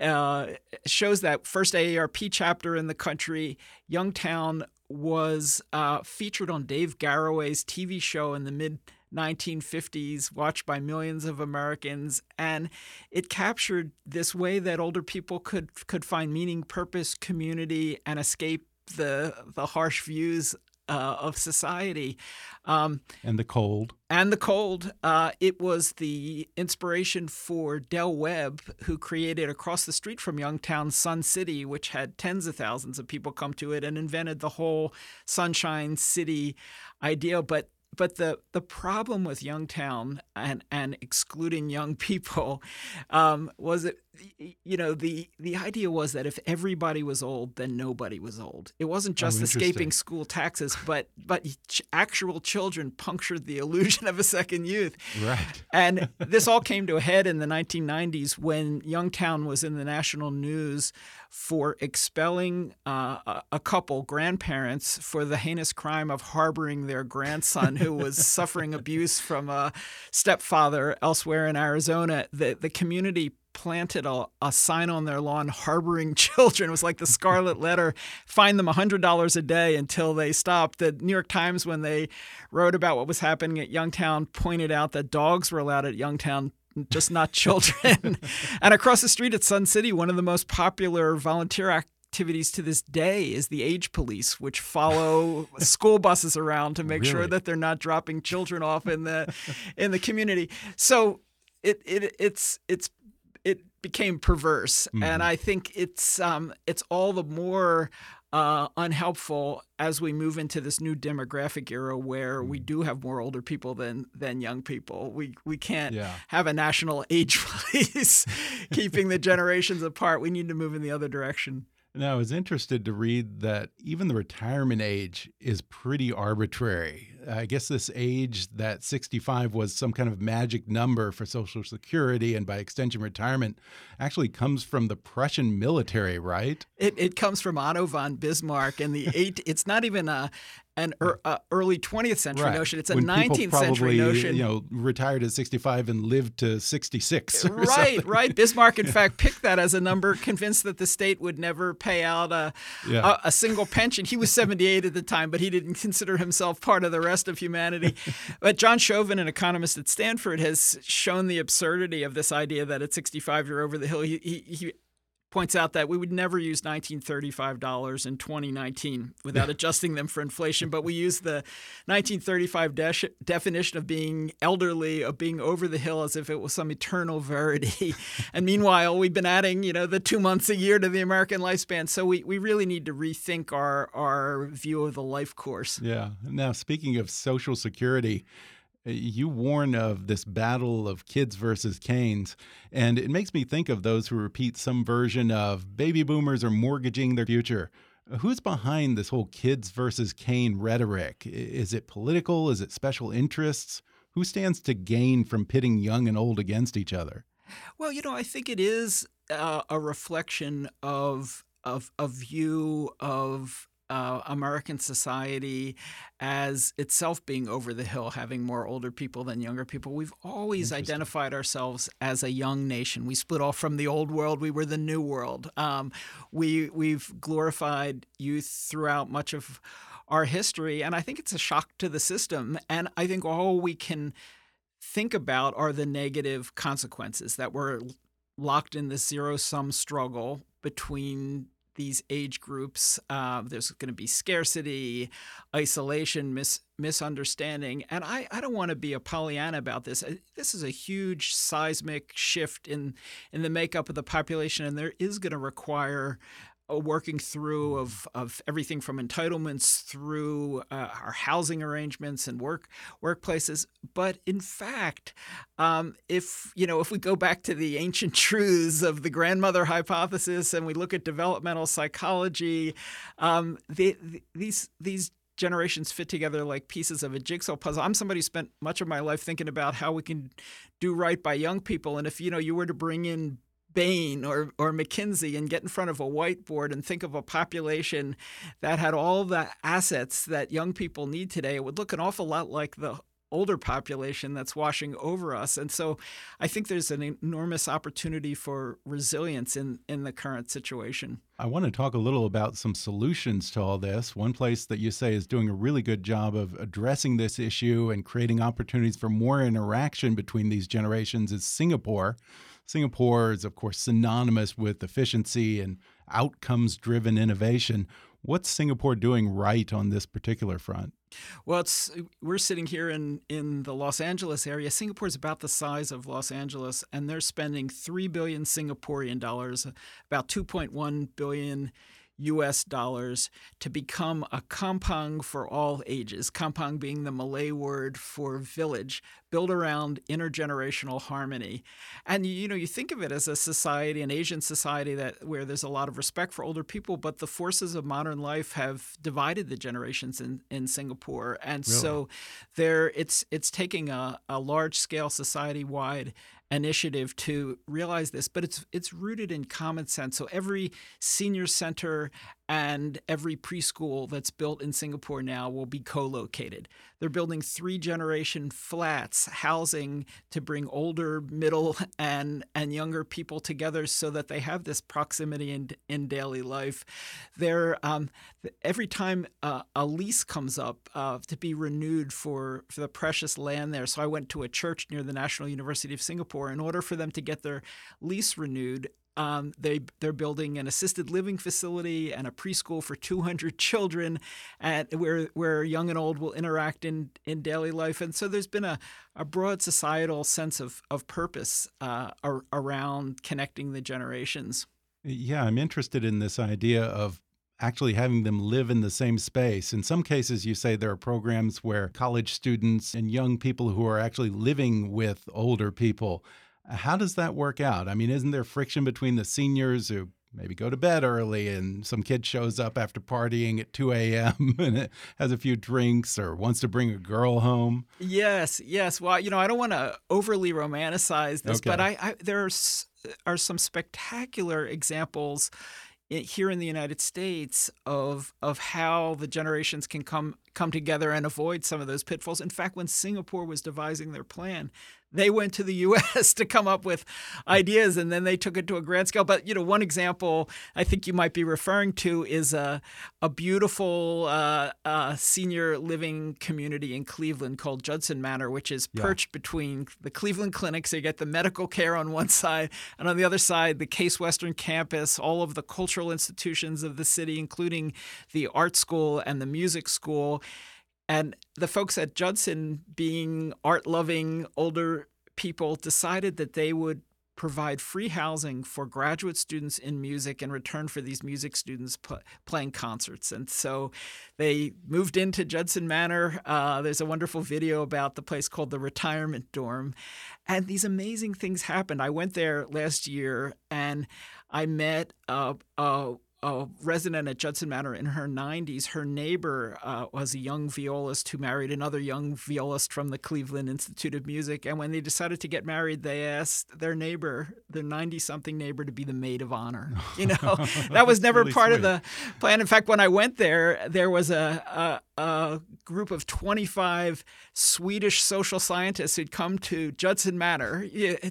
uh, shows that first AARP chapter in the country. Youngtown was uh, featured on Dave Garroway's TV show in the mid 1950s, watched by millions of Americans, and it captured this way that older people could could find meaning, purpose, community, and escape the the harsh views uh, of society. Um, and the cold. And the cold. Uh, it was the inspiration for Del Webb, who created across the street from Youngtown Sun City, which had tens of thousands of people come to it and invented the whole Sunshine City idea. But but the the problem with Youngtown and and excluding young people um, was that you know the the idea was that if everybody was old, then nobody was old. It wasn't just oh, escaping school taxes, but but ch- actual children punctured the illusion of a second youth. Right. And this all came to a head in the 1990s when Youngtown was in the national news for expelling uh, a couple grandparents for the heinous crime of harboring their grandson who was suffering abuse from a stepfather elsewhere in Arizona. The the community planted a, a sign on their lawn harboring children. It was like the scarlet letter, fine them $100 a day until they stop. The New York Times, when they wrote about what was happening at Youngtown, pointed out that dogs were allowed at Youngtown just not children. and across the street at Sun City, one of the most popular volunteer activities to this day is the age police, which follow school buses around to make Really? sure that they're not dropping children off in the in the community. So it, it it's it's it became perverse, and I think it's um it's all the more uh, unhelpful as we move into this new demographic era where we do have more older people than than young people. We we can't Yeah. have a national age police keeping the generations apart. We need to move in the other direction. Now, I was interested to read that even the retirement age is pretty arbitrary. I guess this age, that 65, was some kind of magic number for Social Security and by extension retirement, actually comes from the Prussian military, right? It, it comes from Otto von Bismarck and the eight. It's not even a an er, uh, early 20th century notion. It's a When 19th probably, century notion. You know, retired at 65 and lived to 66. or Right, something. right. Bismarck, in fact, picked that as a number, convinced that the state would never pay out a, Yeah. a, a single pension. He was 78 at the time, but he didn't consider himself part of the rest of humanity. but John Shoven, an economist at Stanford, has shown the absurdity of this idea that at 65 you're over the hill. He, he, he points out that we would never use 1935 dollars in 2019 without adjusting them for inflation but we use the 1935 de- definition of being elderly of being over the hill as if it was some eternal verity. And meanwhile we've been adding you know the two months a year to the american lifespan. So we, we really need to rethink our our view of the life course. Yeah. Now, speaking of Social Security, you warn of this battle of kids versus canes, and it makes me think of those who repeat some version of baby boomers are mortgaging their future. Uh, Who's behind this whole kids versus cane rhetoric? Is it political? Is it special interests? Who stands to gain from pitting young and old against each other? Well, you know, I think it is uh, a reflection of of a view of uh, American society as itself being over the hill, having more older people than younger people. We've always identified ourselves as a young nation. We split off from the old world. We were the new world. Um, we we've glorified youth throughout much of our history, and I think it's a shock to the system. And I think all we can think about are the negative consequences that we're locked in this zero sum struggle between these age groups. Uh, there's going to be scarcity, isolation, mis- misunderstanding. And I, I don't want to be a Pollyanna about this. Uh, This is a huge seismic shift in, in the makeup of the population, and there is going to require a working through of, of everything from entitlements through uh, our housing arrangements and work workplaces. But in fact, um, if you know, if we go back to the ancient truths of the grandmother hypothesis and we look at developmental psychology, um, the, the, these these generations fit together like pieces of a jigsaw puzzle. I'm somebody who spent much of my life thinking about how we can do right by young people, and if you know you were to bring in Bain or, or McKinsey and get in front of a whiteboard and think of a population that had all the assets that young people need today, it would look an awful lot like the older population that's washing over us. And so I think there's an enormous opportunity for resilience in, in the current situation. I want to talk a little about some solutions to all this. One place that you say is doing a really good job of addressing this issue and creating opportunities for more interaction between these generations is Singapore. Singapore is, of course, synonymous with efficiency and outcomes driven innovation. What's Singapore doing right on this particular front? Well, it's we're sitting here in in the Los Angeles area. Singapore is about the size of Los Angeles, and they're spending three billion Singaporean dollars, about two point one billion U.S. dollars, to become a kampong for all ages. Kampong being the Malay word for village, built around intergenerational harmony. And you know, you think of it as a society, an Asian society that where there's a lot of respect for older people, but the forces of modern life have divided the generations in, in Singapore. And so there it's it's taking a, a large scale society wide initiative to realize this, but it's it's rooted in common sense. So every senior center and every preschool that's built in Singapore now will be co-located. They're building three generation flats, housing to bring older, middle, and and younger people together so that they have this proximity in in daily life. They're um, every time uh, a lease comes up uh, to be renewed for for the precious land there. So I went to a church near the National University of Singapore. In order for them to get their lease renewed, um, they they're building an assisted living facility and a preschool for 200 children, at where where young and old will interact in in daily life. And so there's been a, a broad societal sense of of purpose uh, ar- around connecting the generations. Yeah, I'm interested in this idea of actually having them live in the same space. In some cases, you say there are programs where college students and young people who are actually living with older people how does that work out? I mean, isn't there friction between the seniors who maybe go to bed early and some kid shows up after partying at 2 a.m. and has a few drinks or wants to bring a girl home? Yes, yes. Well, you know, I don't want to overly romanticize this, okay. but I, I there are some spectacular examples here in the United States of of how the generations can come come together and avoid some of those pitfalls. In fact, when Singapore was devising their plan, they went to the U.S. to come up with ideas, and then they took it to a grand scale. But you know, one example I think you might be referring to is a a beautiful uh, uh, senior living community in Cleveland called Judson Manor, which is perched yeah. between the Cleveland Clinic, so you get the medical care on one side, and on the other side, the Case Western campus, all of the cultural institutions of the city, including the art school and the music school. And the folks at Judson, being art loving older people, decided that they would provide free housing for graduate students in music in return for these music students pl- playing concerts. And so they moved into Judson Manor. Uh, there's a wonderful video about the place called the Retirement Dorm. And these amazing things happened. I went there last year and I met uh, uh, a resident at Judson Manor in her 90s. Her neighbor uh, was a young violist who married another young violist from the Cleveland Institute of Music. And when they decided to get married, they asked their neighbor, their 90 something neighbor, to be the maid of honor. You know, that was never really part sweet. of the plan. In fact, when I went there, there was a, a, a group of 25 Swedish social scientists who'd come to Judson Manor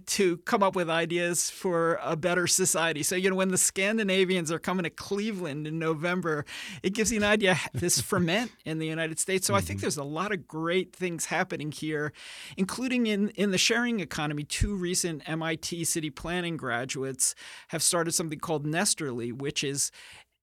to come up with ideas for a better society. So, you know, when the Scandinavians are coming to Cleveland in November, it gives you an idea this ferment in the United States. So, mm-hmm. I think mm-hmm. there's a lot of great things happening here, including in, in the sharing economy. Two recent MIT city planning graduates have started something called Nesterly, which is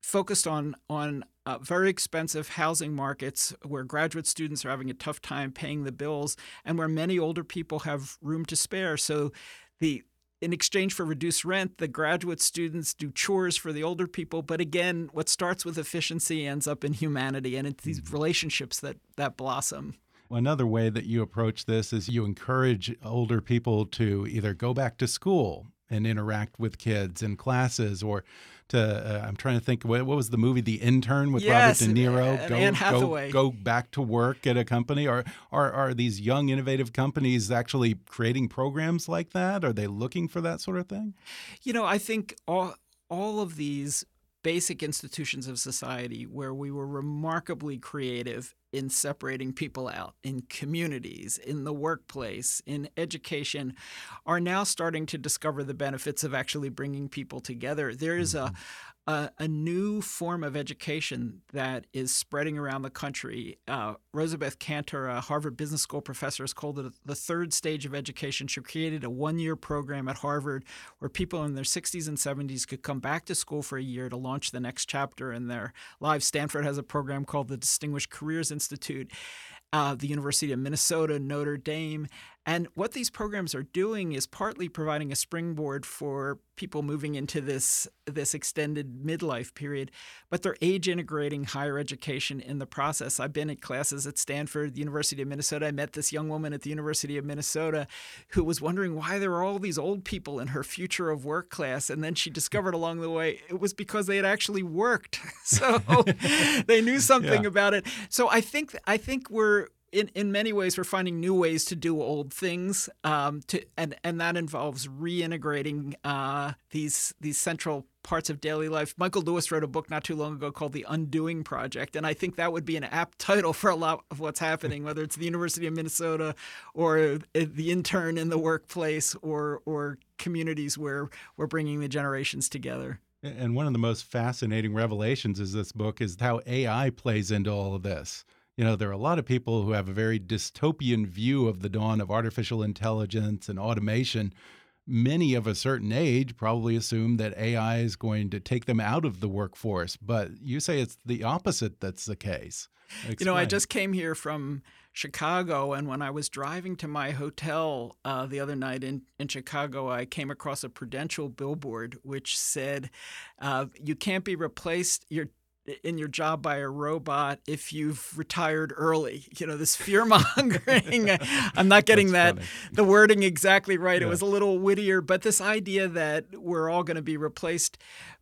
focused on on uh, very expensive housing markets where graduate students are having a tough time paying the bills and where many older people have room to spare. So the in exchange for reduced rent, the graduate students do chores for the older people. But again, what starts with efficiency ends up in humanity, and it's these mm-hmm. relationships that that blossom. Another way that you approach this is you encourage older people to either go back to school and interact with kids in classes or to uh, I'm trying to think what, what, was the movie The Intern with yes, Robert De Niro? go, Anne Hathaway. Go, go back to work at a company. Or are are these young innovative companies actually creating programs like that? Are they looking for that sort of thing? You know I think all all of these basic institutions of society where we were remarkably creative in separating people out in communities, in the workplace, in education, are now starting to discover the benefits of actually bringing people together. There is a, mm-hmm. A, a new form of education that is spreading around the country. Uh, Rosabeth Kanter, a Harvard Business School professor, has called it the third stage of education. She created a one year program at Harvard where people in their 60s and 70s could come back to school for a year to launch the next chapter in their lives. Stanford has a program called the Distinguished Careers Institute. Uh, the University of Minnesota, Notre Dame, and what these programs are doing is partly providing a springboard for people moving into this this extended midlife period, but they're age integrating higher education in the process. I've been at classes at Stanford, the University of Minnesota. I met this young woman at the University of Minnesota who was wondering why there were all these old people in her future of work class, and then she discovered along the way it was because they had actually worked, so they knew something yeah. about it. So I think I think we're in, in many ways, we're finding new ways to do old things, um, to, and and that involves reintegrating uh, these these central parts of daily life. Michael Lewis wrote a book not too long ago called The Undoing Project, and I think that would be an apt title for a lot of what's happening, whether it's the University of Minnesota or the intern in the workplace or or communities where we're bringing the generations together. And one of the most fascinating revelations is this book is how AI plays into all of this. You know, there are a lot of people who have a very dystopian view of the dawn of artificial intelligence and automation. Many of a certain age probably assume that AI is going to take them out of the workforce, but you say it's the opposite that's the case. Explain. You know, I just came here from Chicago, and when I was driving to my hotel uh, the other night in, in Chicago, I came across a Prudential billboard which said, uh, "You can't be replaced. In your job by a robot if you've retired early. You know, this fear mongering. I'm not getting that funny. the wording exactly right. Yeah. It was a little wittier, but this idea that we're all going to be replaced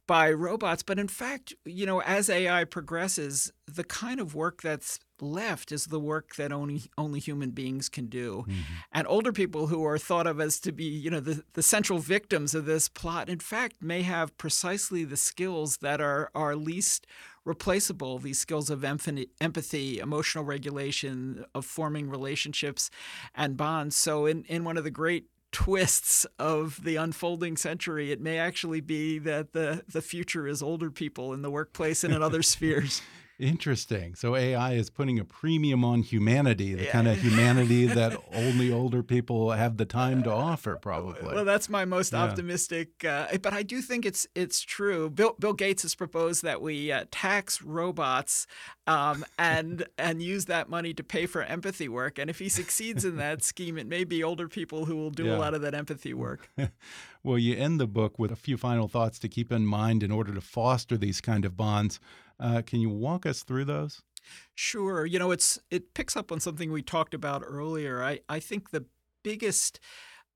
by robots. But in fact, you know, as AI progresses, the kind of work that's left is the work that only only human beings can do. Mm-hmm. And older people who are thought of as to be, you know, the, the central victims of this plot, in fact, may have precisely the skills that are, are least replaceable these skills of empathy, emotional regulation, of forming relationships and bonds. So, in, in one of the great twists of the unfolding century, it may actually be that the, the future is older people in the workplace and in other spheres. Interesting. So AI is putting a premium on humanity, the yeah. kind of humanity that only older people have the time to offer, probably. Well, that's my most yeah. optimistic. Uh, but I do think it's it's true. Bill Bill Gates has proposed that we uh, tax robots um, and and use that money to pay for empathy work. And if he succeeds in that scheme, it may be older people who will do yeah. a lot of that empathy work. Well, you end the book with a few final thoughts to keep in mind in order to foster these kind of bonds. Uh, can you walk us through those? Sure. You know, it's it picks up on something we talked about earlier. I, I think the biggest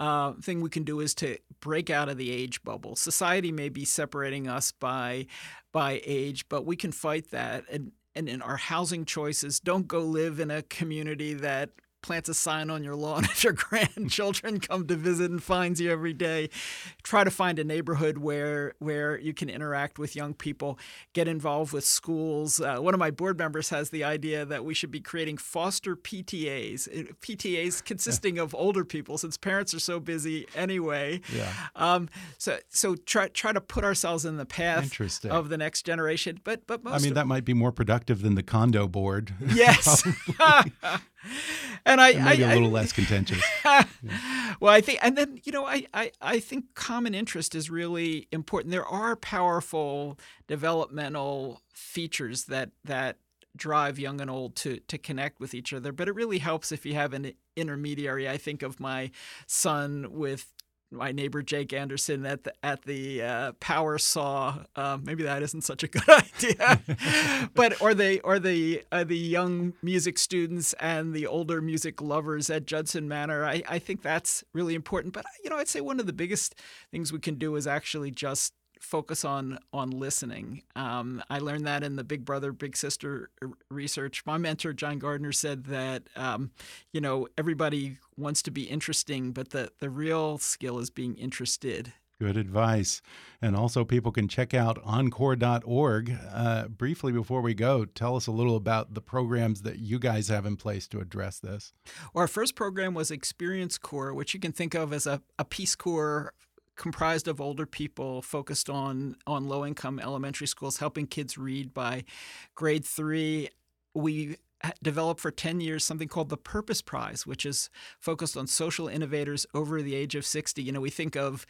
uh, thing we can do is to break out of the age bubble. Society may be separating us by by age, but we can fight that. And and in our housing choices, don't go live in a community that plants a sign on your lawn if your grandchildren come to visit and finds you every day. Try to find a neighborhood where where you can interact with young people. Get involved with schools. Uh, one of my board members has the idea that we should be creating foster PTAs. Uh, PTAs consisting of older people, since parents are so busy anyway. Yeah. Um, so so try try to put ourselves in the path of the next generation. But but most I mean that might be more productive than the condo board. Yes. and I, and maybe I, a little I, less contentious. yeah. Well, I think, and then you know, I, I, I think common interest is really important. There are powerful developmental features that that drive young and old to to connect with each other, but it really helps if you have an intermediary. I think of my son with my neighbor Jake Anderson at the at the uh, power saw. Uh, maybe that isn't such a good idea, but or the or the uh, the young music students and the older music lovers at Judson Manor. I, I think that's really important. But you know, I'd say one of the biggest things we can do is actually just focus on on listening. Um, I learned that in the Big Brother Big Sister research. My mentor John Gardner said that um, you know everybody wants to be interesting, but the the real skill is being interested. Good advice. And also, people can check out encore.org. Uh, briefly, before we go, tell us a little about the programs that you guys have in place to address this. Well, our first program was Experience Corps, which you can think of as a, a Peace Corps comprised of older people focused on on low income elementary schools helping kids read by grade 3 we developed for 10 years something called the purpose prize which is focused on social innovators over the age of 60 you know we think of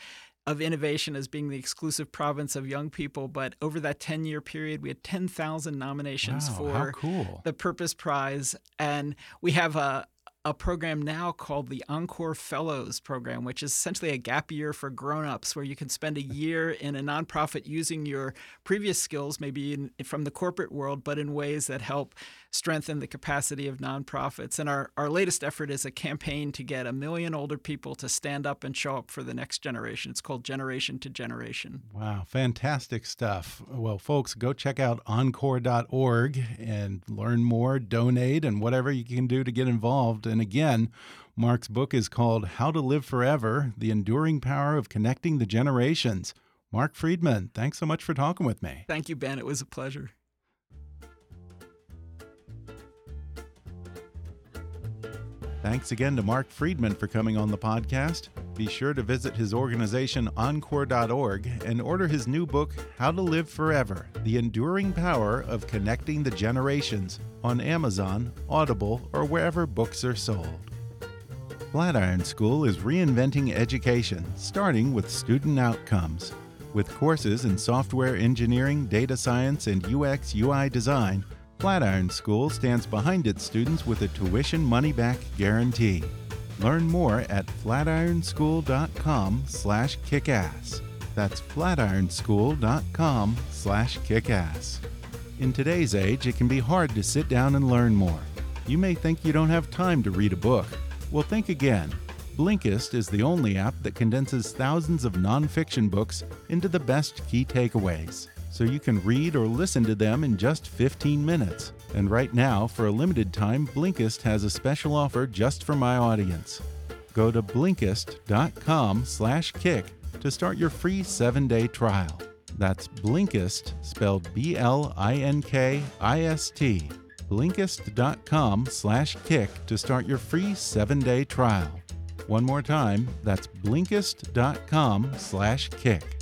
of innovation as being the exclusive province of young people. But over that 10 year period, we had 10,000 nominations wow, for cool. the Purpose Prize. And we have a, a program now called the Encore Fellows program, which is essentially a gap year for grown-ups where you can spend a year in a nonprofit using your previous skills, maybe in, from the corporate world, but in ways that help strengthen the capacity of nonprofits. And our, our latest effort is a campaign to get a million older people to stand up and show up for the next generation. It's called Generation to Generation. Wow, fantastic stuff. Well, folks, go check out encore.org and learn more, donate, and whatever you can do to get involved. And again, Marc's book is called How to Live Forever The Enduring Power of Connecting the Generations. Marc Freedman, thanks so much for talking with me. Thank you, Ben. It was a pleasure. Thanks again to Marc Freedman for coming on the podcast. Be sure to visit his organization encore.org and order his new book, How to Live Forever The Enduring Power of Connecting the Generations, on Amazon, Audible, or wherever books are sold. Flatiron School is reinventing education, starting with student outcomes. With courses in software engineering, data science, and UX UI design, Flatiron School stands behind its students with a tuition money-back guarantee. Learn more at flatironschool.com/kickass. That's flatironschool.com/kickass. In today's age, it can be hard to sit down and learn more. You may think you don't have time to read a book. Well, think again. Blinkist is the only app that condenses thousands of nonfiction books into the best key takeaways so you can read or listen to them in just 15 minutes. And right now, for a limited time, Blinkist has a special offer just for my audience. Go to blinkist.com/kick to start your free 7-day trial. That's Blinkist spelled B L I N K I S T. Blinkist.com/kick to start your free 7-day trial. One more time, that's blinkist.com/kick.